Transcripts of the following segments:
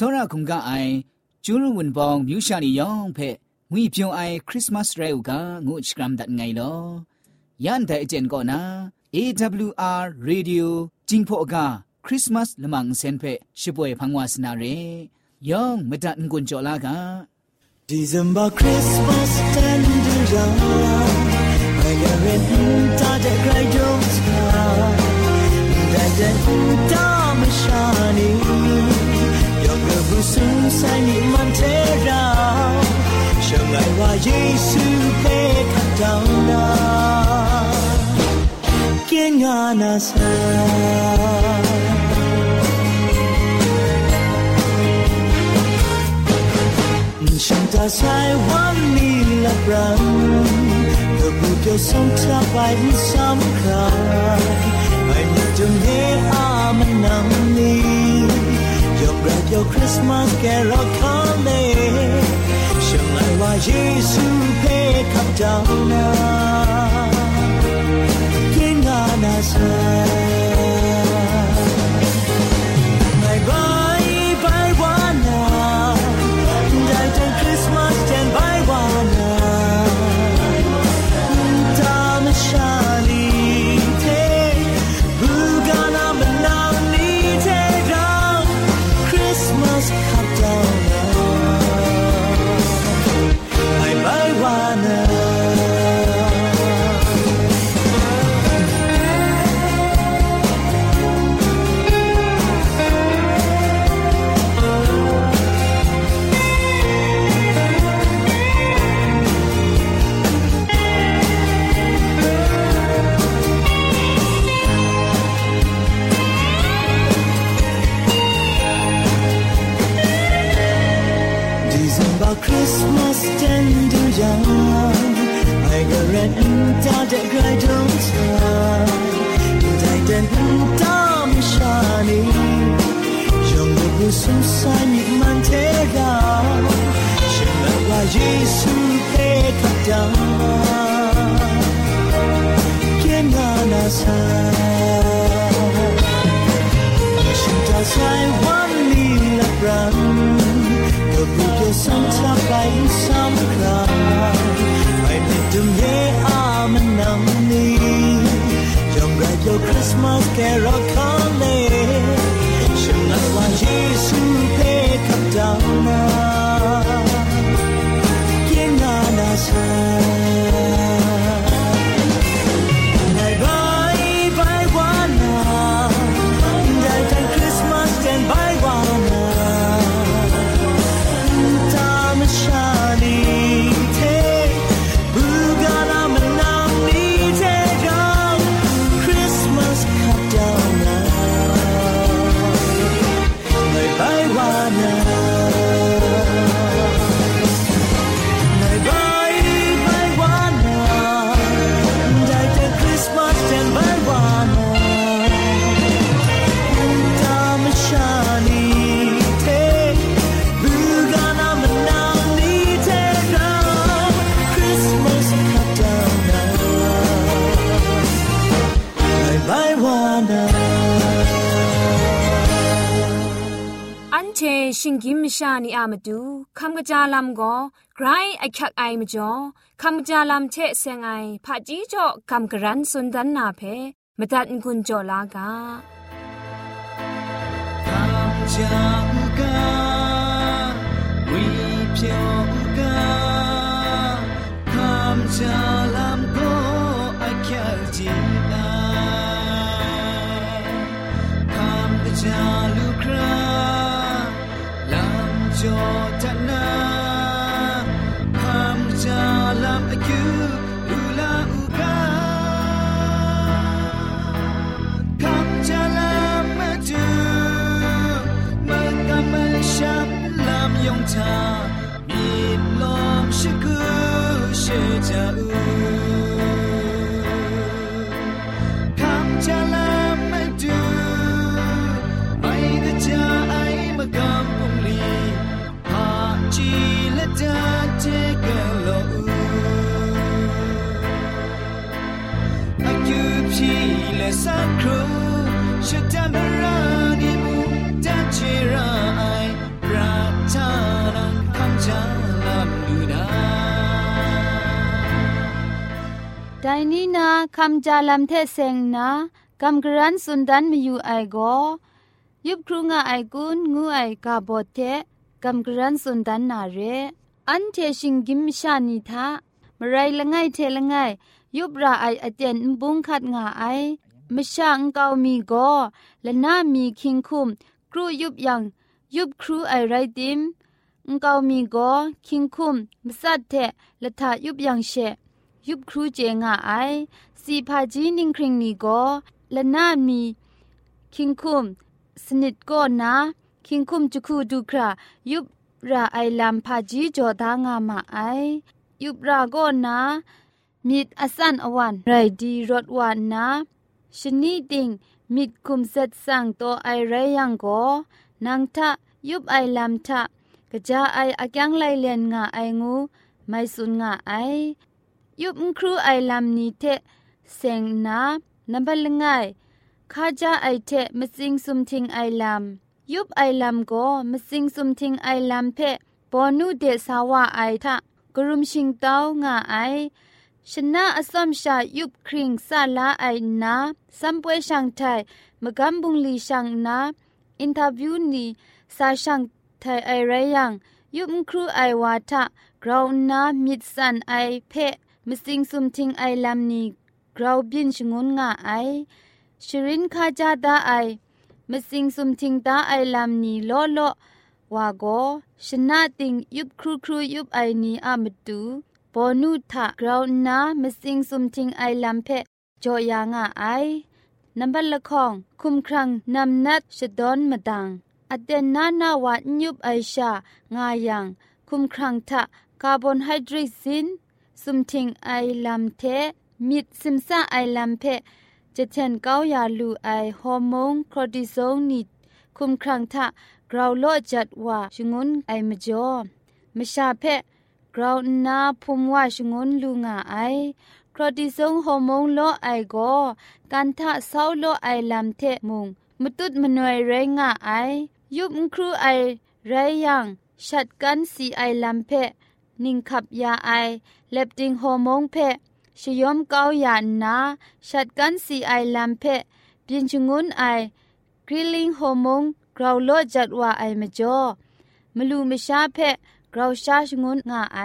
စောရခုံကအိုင်ကျူးရဝန်ပောင်မြူရှာနီယောင်ဖဲငွေပြုံအိုင်ခရစ်မတ်ရဲဥကငုချကရမ်ဒတ်ငိုင်လောယန်တဲ့အကျင်ကောနာ AWR Radio จิงพอกาคริสต์มาสละมังเซนเพชิป่วยพังวาสนาเรยองมดันกุนจอลากา December Christmas tender young I got it ta de cry don't cry that the dam shani young who soon sai ni man te ra shang ai wa yesu pe kat down na kin na sa ฉันจะใช้วันนี้ละบรังเธอพูดจะส่งเธอ ไปสำคัญไม่มีจงเฮอา Christmas tender young I got red and dark that cry don't And I didn't dumb shiny Young the sign it man take out Shimmer why Jesus pay cut down Can on Shimmer does One want me พื่อพูดจะส่งเธอไปสำ ชานีอามาดูคำกระจาลำก็ไกรไอคักไอมาจ่อคำกระจาลำเชะเซงไอผาจีจ่อคำกระรันสุนดันนาเพมาตัดกุญจ่อลากา camcha we pyoga camcha lam ko cam cha lukra lam jo ทนาคำจาลามอายุอุลาอุกาคำจาลามมาดูมันกำมันชับลามยงทามีลมชิกุเชจาอูคำจาลามมาดูไม่ได้จาไอมากำาจีและจาเจกันโลอูอายุพี่และสักครู่ฉันจะมาราดีมูจะเจรายรั กำจะลำดูนาไดนี้นาคำจางนากรันสุนดันมีอยู่ไอโกยุบครูงาไอกุนงูไอกาเทกำกรันสุนดันนาเรอันเทชิงกิมชานิทามไรละไงเทละไงยุบราไออเจนบุงคัดงาไอมชาอังเกามีโกและนามีคิงคุมครูยุบยังยุบครูไอไรติมอังเกามีโกคิงคุมมสัดเทละทายุบยังเชยุบครูเจงาไอสีพาจีนิงคริงนีโกละนามีคิงคุมสนิดก็นะ คิงคุมจุคูดูครายุบราไอลำพาจีจอดางามาไอ ยุบราก็นะมิดอสันอวันไรดีรถวันนะชนีดิงมิดคุมเซตสังโตไอไรยังโกนังทะยุบไอลำทะกะจาไออักยังไลเลียนงาไองูไม่สุนงาไอ ยุบครูไอลำนี้เทเซงนานับลง่ายข้าจะไอเทมสิงสุมทิงไอลำ ยุบไอลำก็มสิงสุมทิงไอลำเพปอนูเดสาวาไอทะกรุมชิงเต้างาไอชนะอสมชายุบคริงซาลาไอนาสัมปวยช่างไทยมกัมบุงลีช่างนาอินทาวิวนีซาช่างไทยไอไรยังยุบครูไอวาทะกราวนามิดสันไอเพมสิงสุมทิงไอลำนีกราวบินชงุนงาไอชรินคาจาดาไอ มสิงสุมทิงตาไอลำนี้โลโลวาโกชนะติงยุบครูครูยุบไอนี้อามตูปอนุทะกราวนา มสิงสุมทิงไอลำเพจอยางาไอนับบัลละคองคุมครังนำนัดชดอนมดังอเดนนานาวายุบไอชางายังคุมครังทะคาร์บอนไฮเดรตซินสุมทิงไอลำเทมิดซิมซาไอลำเพ จะเทนเก้ายาลูไอฮอร์โมนคอร์ติซอลนิดคุมครังทะกราวโลจัดว่าชงุนไอมจ่อมชาเพกราวนาพุมว่าชงุนลูงาไอคอร์ติซอลฮอร์โมนโลไอโกกันทะเศร้าโลไอลำเทมุงมตุดมนวยไรงาไอ ยุบครูไอไรยังชัดกันสีไอลำเพะ นิงขับยาไอเล็บดิงฮอร์โมนเพะ ชยอมเกาหยานนาชัดกันสีไอลัมเพปียนชงุนไอกริลลิงโฮมงกราวโลจัดว่าไอมจ่อมลูมชาเพกราวชาชงุนงาไอ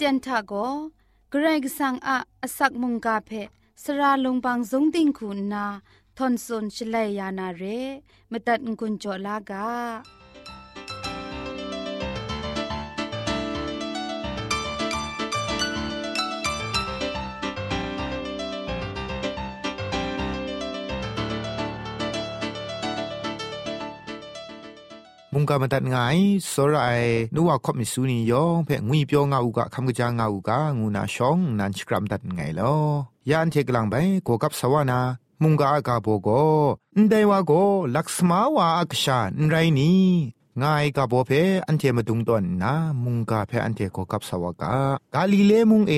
เตียนทาโกเกรกสังอาอสักมุงกาเพสระลงบางสงติงคุณนาทอนซนชลัยยานาเรมตัดกุญจลากา มุงกามาตัดไงสรายนัวคบมิสูนียองเพ่งุยเปียวงาอุกะคำกะจางาอุกะงูนาชองนันชกรัมตัดไงลอยานเทกลังไปโกกับสวานามุงกาอากาโบโกนไดวาโกลักษมาวาอักชานไรนี่ง่ายกาโบเพอันเทมาดุงตอนนะมุงกาเพอันเทโกกับสวากากาลิเลมุงเอ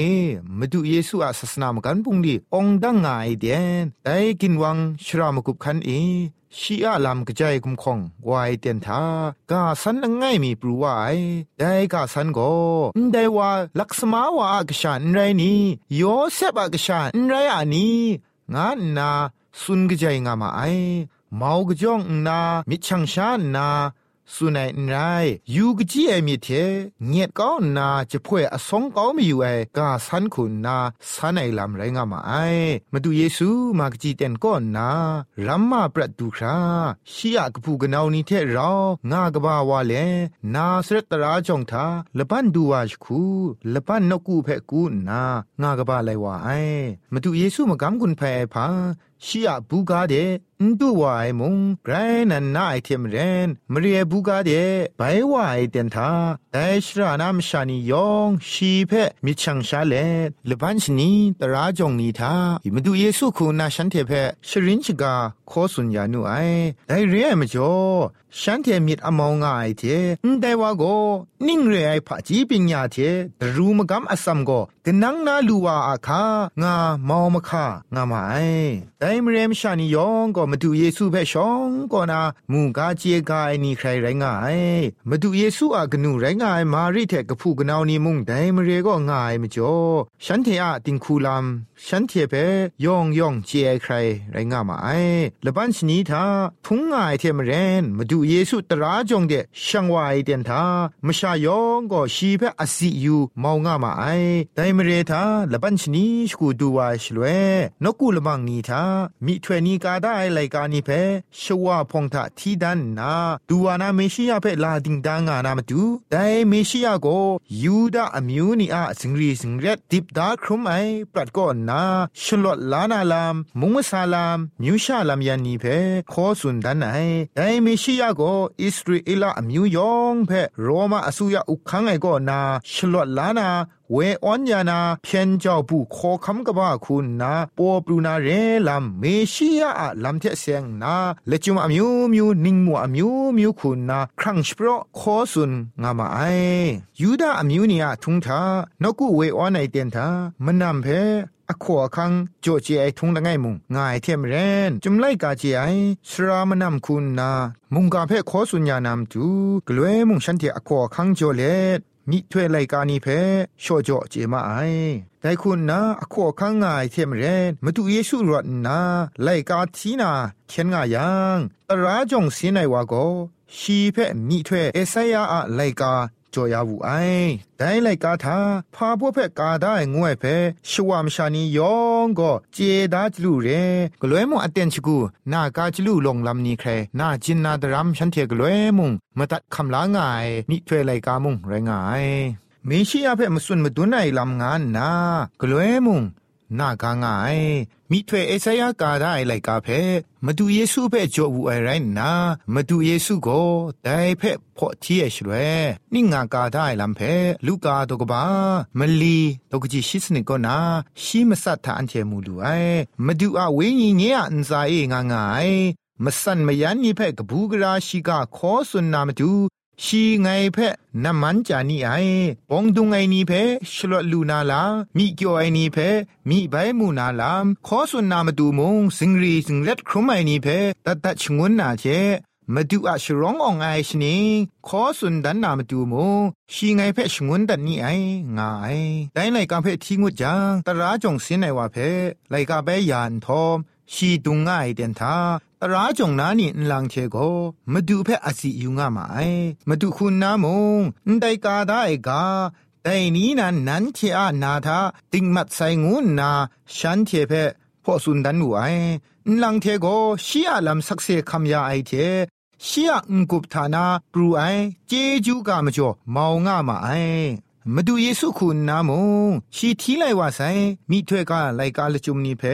มาดูเยซูอาศาสนามกันปุงดีองดังง่ายเดียนแต่กินวังชรามกุบคันเอ ชีอาลามกระจายกุมคงวายเตียนทากาสันง่ายมีปรูวายได้กาสันก็ได้ว่าลักษมาวาอากชานไรนี่โยเซบอากชานไรอันนี้งานนาสุนกระจายงามาไอเมากระจองนามิชังชานนา สุนัยไรยูกจีเอมีเทเงียดก้อนนาจะพ่วยอสงก้ามีอยู่ไอกาสันคุณนาสันไอลำไรงามาไอมาดูเยซูมากจีเตนก้อนนารัมมาประดูคราชียกพูกนาวนี้เทเรา งากบาวาเลนาสรตราจงทาละปันดูวาชคูละปันนกูเพกูนางากบาไลวาไอมาดูเยซูมากำกุนเพพา ชียบูกาเดนดูวายมุงไกรนันนาไอเทมเรนมเรียบูกาเดไปวายเดนทาแต่ชรานามชานิยองชีเพมิชังชาเลลบันชนีตราจงนีทาอิมดูเยซูคูนาฉันเทเพชรินชกาโคสุญญานุไอแต่เรียมจ่อฉันเทมิดอมองง่ายเทนแต่ว่าโกนิ่งเรไอผาจีปิญญาเทดรูมกำอสัมโกกนังนาลูวาอาคางามอมคางามาไอแต่มเรมชานิยองก็มาดูเยซูเพ่ชองก็นามูกาเจกายนี่ใครไรงายมาดูเยซูอากนูไรงายมาริเทกพูกนาวนี่มุงแต่มเรก็ง่ายมจ่อฉันเทอะติงคูลัมฉันเทเปยองยองเจใครไรงามาไอละบันชนีทาพุงง่ายเทมเรนมาดูเยซูตราจงเดช่างวายเดียนทามชายองก็ชีเพอสิยูมาวงามาไอแต่มเรทาละบันชนีสกูดูวาชลเวนกูละบังนีทามิถวยนีกาได้ไลกานีเพชวาพงทะทีดันนาดูวานาเมชิยาเพลาดิงดางานามาดูแต่เมชิยาโกยูดาอมิวนีอาสิงรีสิงเรดดิบดาครุมไอปรัดก่อนนาชลอดลานาลามมุงซาลามมิวชาลามยันนีเพขอสุนดันไอแต่เมชิยาโกอิสราเอลอมิวยองเพโรมาอสุยาอุคังไอก่อนนาชลอดลานา เวออนยานาเพียนเจ้าผู้ขอคำกบ้าคุณนาปอปรูนาเรลัมเมชิยาอะลัมเทเซงนาเลจุมอมิวมิวนิงมัวอมิวมิวคุณนาครั้งสเปรขอสุนงามาไอยูดาอมิวเนียทุงทานกุเวออนไอเตียนทามนนำเพอขวคังโจเจไอทุงละไงมุงง่ายเทมเรนจุมไลกาเจไอสรามนำคุณนา มุงกาเพขอสุญญานำจูกลวยมุงฉันเทอขวคังโจเล นิถวยไลกานีเพโชโจเจมาไอแต่คุณนะอขอข้างง่ายเทมเรนมาดูเยซูรอดนะไลกาทีนาเขียนง่ายยังตราจงเสียในวาก็ชีเพมิถวยเอสยาอะไลกา จอยาวูไอแต่ไลกาทาพาพวกเพกาได้งวยเพชวามชานียองก็เจดาจลูเรกลวยมุงอเตนชกูนากาจลูลงลำนี้ครนาจินนาดรัมฉันเทกลวยมุงมาตัดคำลางายมิถวไลกามุงไรงายมีชียาเพมสุนมาดุนไอลำงานนากลวยมุง နာကာငายမိထွေအစရာကာဒိုင်လိုက်ကာဖဲမတူယေစုဖဲကြောဘူးအရိုင်းနာမတူယေစုကိုဒိုင်ဖဲဖော့တီရဲ့ရွယ်နိငါကာဒိုင်လမ်ဖဲလူကာတော့ကပါမလီတော့ကကြီးရှိစနကောနာရှိမဆတ်တာအန်ချေမူလူအိုင်မတူအဝင်းကြီးညေအန်စာအေငါငိုင်မဆန်မယန်နိဖဲကဘူးကရာရှိကခောဆွန်နာမတူ งีเงียอันซาเองางายมสันมยันนี่เพกบูกราชิกาขอสุนนามาดูชีไงเพน้ำมันจานี่ไอปองดุงไอนี่เพชลวลูนาลามีเกียวไอนี่เพมีใบมูนาลามขอสุนนามาดูมงสิงรีสิงเล็ดครุมไอนี่เพตัดตัดชงวนนาเจมาดูอาชร้ององไอชนิงขอสุนดันนามาดูมงชีไงเพชงวนดันนี่ไองาไอแต่ไลกาเพทิ้งวจังตราจงเสินไอว่าเพไลกาเปยานทอมชีตุงง่ายเดนทา ตราจงนานี่ลังเชโกมาดูเพออสิยุงามาไอมาดูคุณนามงนไดกาได้กาแต่นี้นั้นนั้นเทอานาทาติงมัดใส่งูนาฉันเทเพพอสุนดันวไอนลังเทโกชีอาลัมสักเซคำยาไอเทชียงกุบฐานาปรูไอเจจูกามจ่อมาวง่ามาไอมาดูเยซูคุณนามงชีทีไลว่าไซมีถ้วยกาไลกาลจุมนีเพ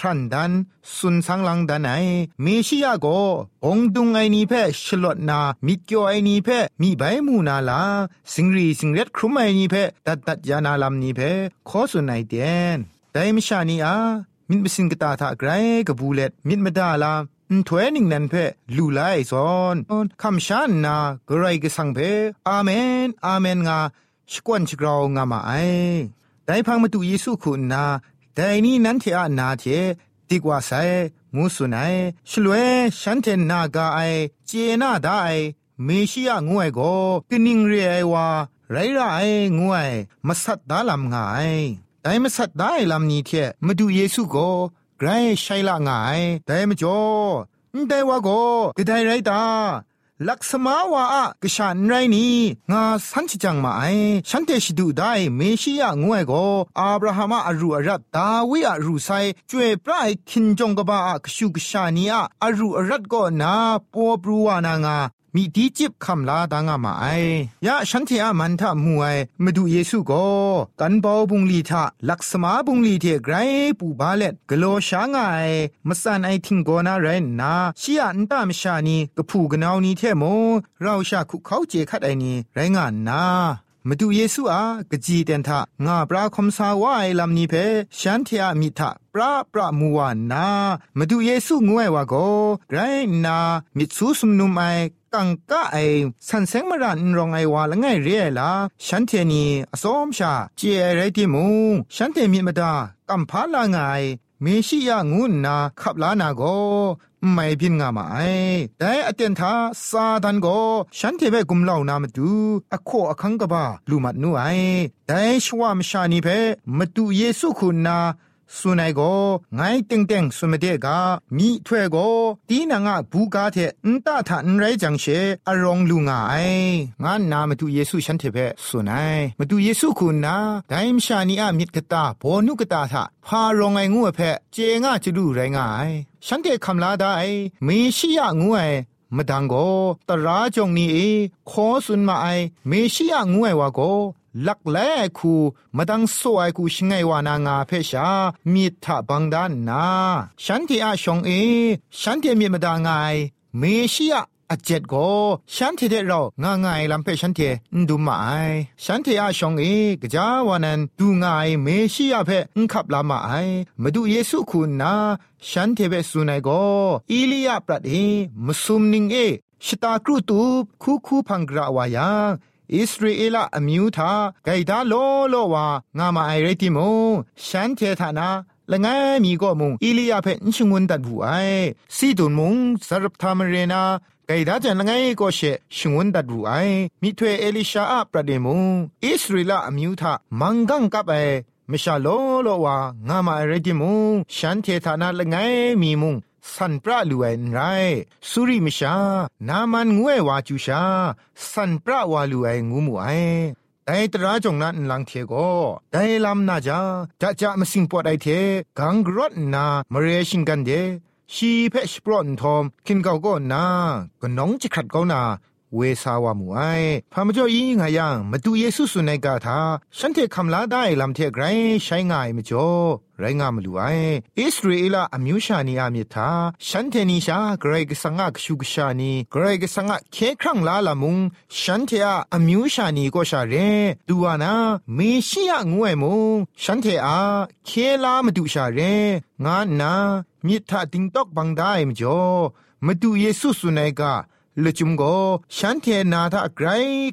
พรันดันสุนสังลังดันไอเมชิยาโกองดุงไอนีเพชลดนามิเกียวไอนีเพมีใบมูนาลาสิงรีสิงเร็ดครุมไอนีเพตัดตัดยานาลำนีเพขอสุนไอเดียนแต่มชานีอามินบสิงกตาทาไกรกบูเลตมินมดาลาถวยนิงนันเพลูไลซอนคำชานนากรกสังเพอาเมนอาเมนงาชกวนชกราวงามาไอแต่พังมาตุเยซูคุณนา แต่นี้นั้นเทอานาเทดีกว่าไซงูสุนัยชลวยฉันเทนนากาไอเจนาได้เมชิยงวยโกกนิงเรียไอวาไรไรงวยมาสัตดาลำงายแต่มาสัตได้ลำนี้เทมาดูเยซูโกไกรใช่ละงายแต่มาจ่อแต่ว่าโกกระไดไรตา ลักษมาวาอะกชันไรนี้งาสันชิจังมาไอฉันเตชิดูได้เมชิยงวยโกอับราฮัมอารูอารัตดาวิอารูไซจวยปรายคินจงกบากชูกชานีอะอารูอารัตก็นาปอบรูวานางา มีดีจิบคำลาดางามาไอยะฉันเทอามันทะมวยมาดูเยซูก็กันบอบุงลีทะลักษมาบุงลีเทไกรปูบาเลตกโลชางไอมสันไอทิงโกนาเรนนาชียอันตามชานีกะผูกนาวนีเทโมเราชาคุเขาเจคัดไอนีไรงานนา มาดูเยซูอากะจีเตนทะงาปราคมสาวายลำนี้เพฉันเทียมิทะปราปรามัวานนามาดูเยซูงวยวาโกไรนามิซูสมนุมไอกังกะไอสันเซงมรันรองไอวาละไงเรียละฉันเทนีอสอมชาเจไรติมูฉันเทมิมดากัมพาลาไง เมชิยางุนนาขับลานาโกไม่พินงามาไอแต่อเตียนทาซาดันโกฉันเทเบกุมเหล่านามาดูอโคอคังกบาลูมัดนูไอแต่ชวามชานีเพมาดูเยซูคุณนา สุนัยโกไงเต็งเต็งสุมเดกามีถ้วยโกตีนางะบูกาเทนตาทานไรจังเชอรองลุงไองานนามาดูเยซูฉันเทเพสุนัยมาดูเยซูคุณนาไดมชานีอามิดกตาโบนุกตาทาพารองไองูเพเจงะจะดูไรงายฉันเทคำลาได้เมชิยะงูไอมดังโกตราจงนี้ขอสุนมาไอ ลักแลคูมาดังสวยกูชงไงวานางาเพชามีทะบังดานนา ฉันที่อาชงเอ ฉันที่มีมาดางไงเมชิยะอาเจ็ดก็ฉันที่เดเราง่ายง่ายลำเพฉันที่ดูมาไอฉันที่อาชงเอกจาวานันดูง่ายเมชิยะเพนขับลามาไอมาดูเยซูคุณนาฉันที่เบสุนัยก็อีลียาปรัดเอมสุมนิงเอชตากรุตูคูคูพังกราวายัง อิสราเอลอมิวทาไกดาโลโลวางามาไอเรติโมฉันเทธานาละไงมีก็มุงอิลียาเพนชงวนตัดผู้ไอซีดุนมุงสรับทามเรนาไกดาจันละไงก็เชชงวนตัดผู้ไอมิถวเอลิชาอัประเดมุงอิสราเอลอมิวทามังกังกับไอมชาโลโลวางามาไอเรติมุฉันเทธานาละไงมีมุง สันปราลูเอนไรสุริมชา นามันงวยวาจูชา สันปราวาลูเองูมูไอแต่ตราจงนั้นลังเทโกแต่ลำนาจาจะจะมาสิงปอดไอเท กังกรดนามเรชิงกันเดชีเพชปรอนทอม คินเกาก็นาก็น้องจะขัดเกานา เวสาวามูไอพามจ่อยิงหายังมาดูเยซูสุในกาทาฉันเทคำลาได้ลำเทไกรใช้ง่ายมจ่อไรงามลูไออิสราเอลอมิวชานีอามิทาฉันเทนิชาเกรกสังกชุกชานีเกรกสังกเคครั้งลาละมุงฉันเทอาอมิวชานีก็ชาเรดูวานาเมชิยงวยมุงฉันเทอาเคลามาดูชาเรงานนามิทาติงตอกบังได้มจ่อมาดูเยซูสุนัยกา ลุจุมโกฉันเทนาทาไกร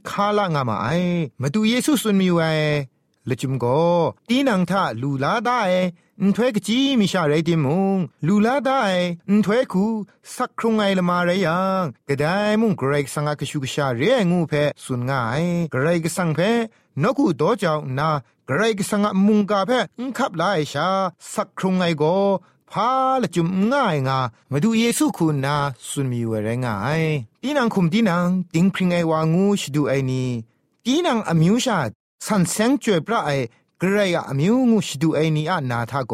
คาลางามาไอมาดูเยซูสุนมีไวลุจุมโกตีนังทาลูลาได้อุ้นถ้วยกจีมิชาไรติมุงลูลาได้อุ้นถ้วยคูสักครุงไอละมาไรยังกระไดมุงไกรกสังกชุกชาเรียงูเพสุนง่ายไกรกสังเพนกูโตเจ้านาไกรกสังมุงกาเพอุ้นขับไลชาสักครุงไอโก พาละจุมง่ายงามาดูเยซูคุณนาสุนมีเวรง่ายตีนังคุมตีนังติงพริงไอวางูชดูไอนี้ตีนังอมิวชาสันเซงจวยพระไอกระไรอมิวงูชดูไอนี้อะนาทาโก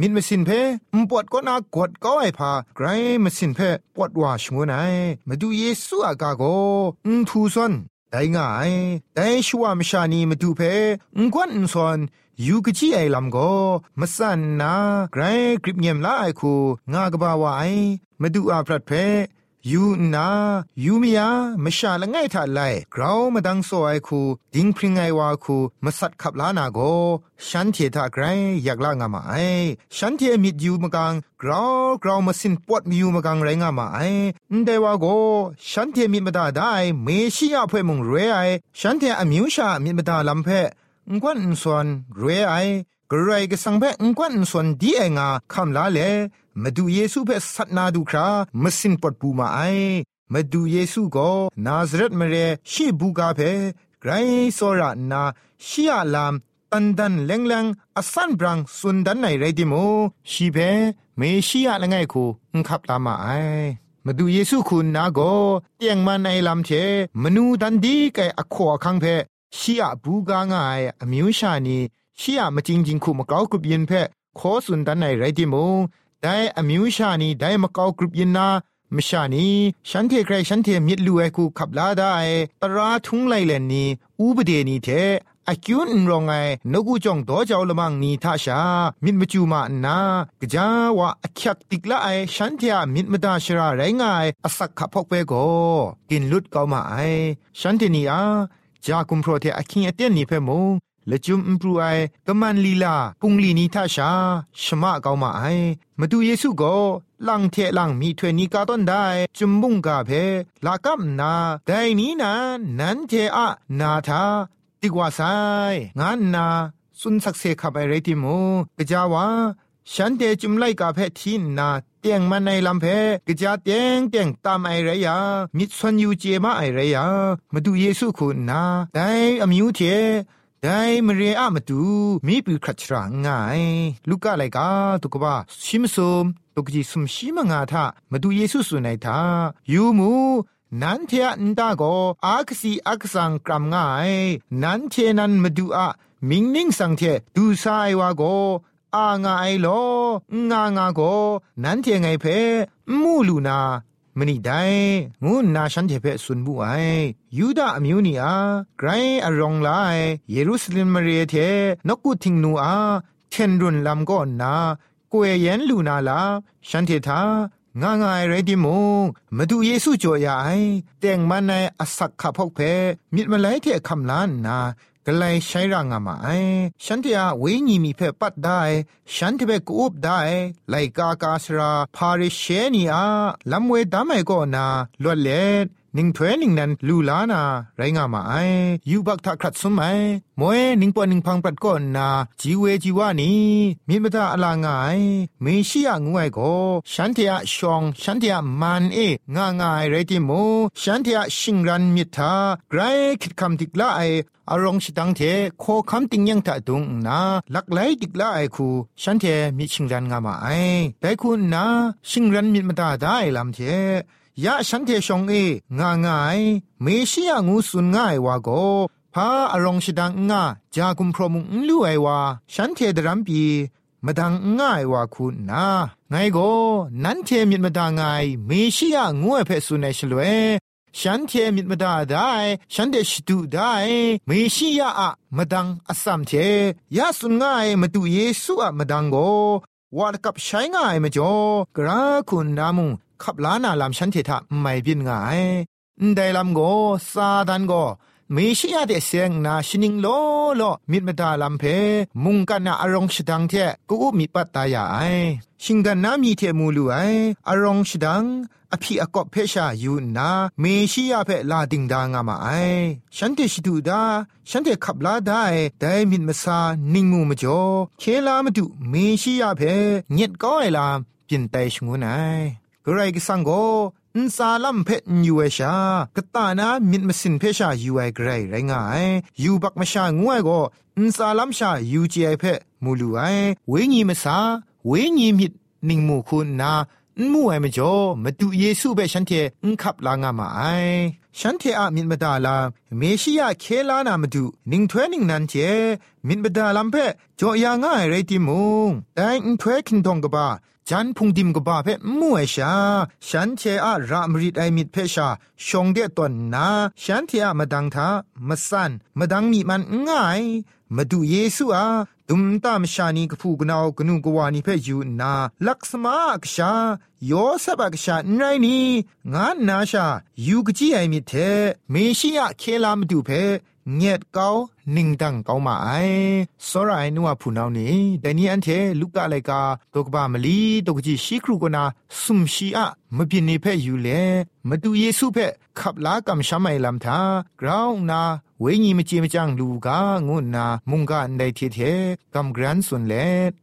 มิดมสินเพมปวดก็นากดก็ไอพาไกรมสินเพปวดว่าชงวนไอมาดูเยซูอากาโกอุทูซอนได้ง่ายแต่ชัวมชานีมาดูเพงกวนอุซอน ยูกจีไอลำโกมสันนาไกรกริบเงียมลาไอคูงากบาวาไอมาดูอาพรัดเพยูนายูมียามชาละไงทัดไลกราวมาดังโซไอคูดิงพริงไอวาคูมาสัดขับลานาโกฉันเททาไกรอยากลางามาไอฉันเทมิดยูมกังกราวกราวมาสินปวดมียูมกังไรงามาไอเดวาโกฉันเทมิดมาดาได้เมชิยาเพ่มงเรไอฉันเทอมิวชามิดมาดาลำเพ งวนส่วนเรไอกระไรก็สังเพงกวนส่วนดีเองาคำลาเลมาดูเยซูเพสัตนาดูครามสินปดปูมาไอมาดูเยซูก็นาซเรตมาเรชีบูกาเพไกรโซรานาชียลามตันดันเลงเลงอสันบรังสุนดันในไรดิโมชีเพเมชียละไงคูอุคับลามาไอมาดูเยซูคุณนาโกเตียงมันในลำเทมนูดันดีไกอขวคังเพ ชียบูกาง่ายอมิวชานีชียมาจริงจริงคุมเกากรุบยินเพขอสุนดันในไรดิโมได้มิวชานีได้มาเกากรุบยินนามชานีฉันเทใครฉันเทมิดลูไอคูขับลาได้ตราทุงไลเลนนีอูบเดนีเทอากิวนรองไงนกูจงโตเจ้าละมังนีทาชา มิดมจูมาหนากะจาวะอักยักติกละไอฉันเทอะมิดมดาชราไรงายอสักขะพกเปโกกินลุดเกามาไอฉันเทนีอา จากุมโปรเทอคิงเอเตียนนีเพมงละจุมปรูไอกมันลีลาปุงลีนีทาชาชมะเกามาไอมาดูเยซูโกลังเทลังมีถวยนีกาต้นได้จุมบุงกาเพลากัมนาไดนี้นานันเทอะนาทาติกว่าไซงานนาสุนสักเซขับไปเรติมูกะจาวาฉันเดจุมไลกาเพทินนาเตียงมันในลำเพกะจาเตียงเตียงตามไอไรยามิดซอนยูเจมาไอไรยามาดูเยซูคุณนาได้อมิวเทได้มเรียอะมาดูมีปือครัชรางง่ายลูกกะไลกาตุกบะชิมซุมตุกจีสุมชิมงาทามาดูเยซูสุนัยทายูมูนันเทอะนตาโกอากซีอักสังกรัมง่าย นันเทนันมาดูอะมิงนิงสังเทดูซายวาโก อางาไอโลงางาโกนันเทไงเพมูลูนามนี่ได้งูนาฉันเทเพสุนบุไอยูดาอมิวนีอาไกรอรองไลเยรูซาเล็มมาเรียเทนกุทิงนูอาเทนรุนลำก็นนากวยเย็นลูนาลาฉันเทธางางายไรดิมงมาดูเยซูจ่อยายแต่งมันในอสักขับพกเพมิดมาไลเทคำล้านนา กลายใช้ร่างมาไอฉันที่อาเวงีมีเพปัดได้ ฉันที่เปกูบได้ไลกากาสราพาริเชนีอาลำเวดามไอก็นาลวดเล็ด นิงเพนิงนันลูลานาไรงามาไอยูบักทักขัดสมัยมวยนิงปอนิงพังปัดก่อนนาจีเวจีวานีมีมตาอลางายเมชิยงวยโกฉันเทียชองฉันเทียมันเองางายไรติโมฉันเทียชิงรันมิทาไกรคิดคำติกละไออารมณ์สิตังเทโคคำติงยังตะตุงนาลักไลติกละไอคูฉันเทมีชิงรันงามาไอแต่คุณนาชิงรันมิมาตาได้ลำเท ยะฉันเทชงเองางายเมชิยงูสุนง่ายวาโกพาอารมณ์สิดังงาจากุมพรมุงลู่ไอวาฉันเทดรัมปีมาดังง่ายวาคุณนาไงโกนันเทมิดมาดางายเมชิยงูเอเพสุนเนชลเวฉันเทมิดมาดาได้ฉันเดชดูได้เมชิยาอะมาดังอสัมเทยาสุนง่ายมาดูเยซูอะมาดังโกวาดกับใช้ง่ายมาจ่อกระคุณนามุง ขับล้านาลำฉันเถทะไม่บินงายได้ลำโกซาดันโกมีชียาเดเสียงนาชินิงโลโลมิดมดาลำเพ มุงกันนาอารมณ์ชดังเทกูมีปัตตายายชิงกันนามีเทมูลูไออารมณ์ชดังอภิอกอบเพชาอยู่นาเมชียาเพลาดิงดางามาไอฉันเตชิดูดาฉันเตขับลาได้ได้มินมาซานิงมูมจ่อเคลามาดูเมชียาเพเงียดก้อยลำมเป็นไตชงูนายะไรกิสังโกนซาลัมเพนยูเอชากตานามิดมสินเพชายูไอเกรไรง่ายยูบักมชางวยก็นซาลัมชายูจีไอเพมูลูไอเวงีมสาเวงีมิดนิงมูคุณนามู่ไอมจ่อมาดูเยซูเบฉันเทนขับลางามาไอ ฉันเทอะมินบดาลาเมชิยาเคลานามาดูนิงถ้วนิงนันเจมินบดาลัมเพจ่อยางง่ายไรติมุงแต่อินถ้วคินทองกบ้าจันพุงดิมกบ้าเพมู่ไอชาฉันเทอะรามริดไอมิดเพชาชงเดตอนนาฉันเทอะมาดังทามาสันมาดังมีมันง่ายมาดูเยซูอา ดุมตามชานีกพูกนาวกนูกวานีเพยูนา ลักษมากชาโยเซบกชาไนนีงานนาชายูกจีไอมิเทเมชิยะเคลามดูเพเงียดเกานิ่งดังเกามาไอสรายนัวผู้นานี่แต่นี่อันเทลูกกะไลกาตกบามลีตกจีชิครูกนาสุมชีอะมบินีเพยูเลมาดูเยซูเพ ขับลากำชามไอลำทากราวนาเวงีมจีมจังลูกางุนนามุงกาในเทเทกำกรันส่วนเล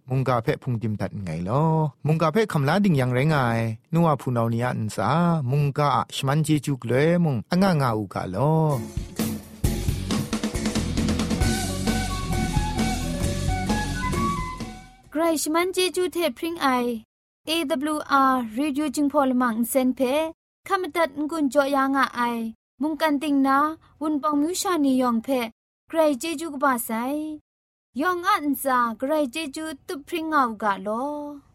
มุงกาเพพุงดิมตัดไงลอมุงกาเพคำลาดิ่งยังไรงายนัวผู้นานี่อันสามุงกาชมันเจจุกเลยมุงอ่างงาอูกาลอใครชมันเจจูเทพริงไอ AWR Reducing Polymer Insen phe ขมตัดงุนจอยางอ้ายมุงกันติงนาวุนปองมิวชานียองเพใครเจจูกบาไซยองอันซาใครเจจูตุพริงเอากาโลอ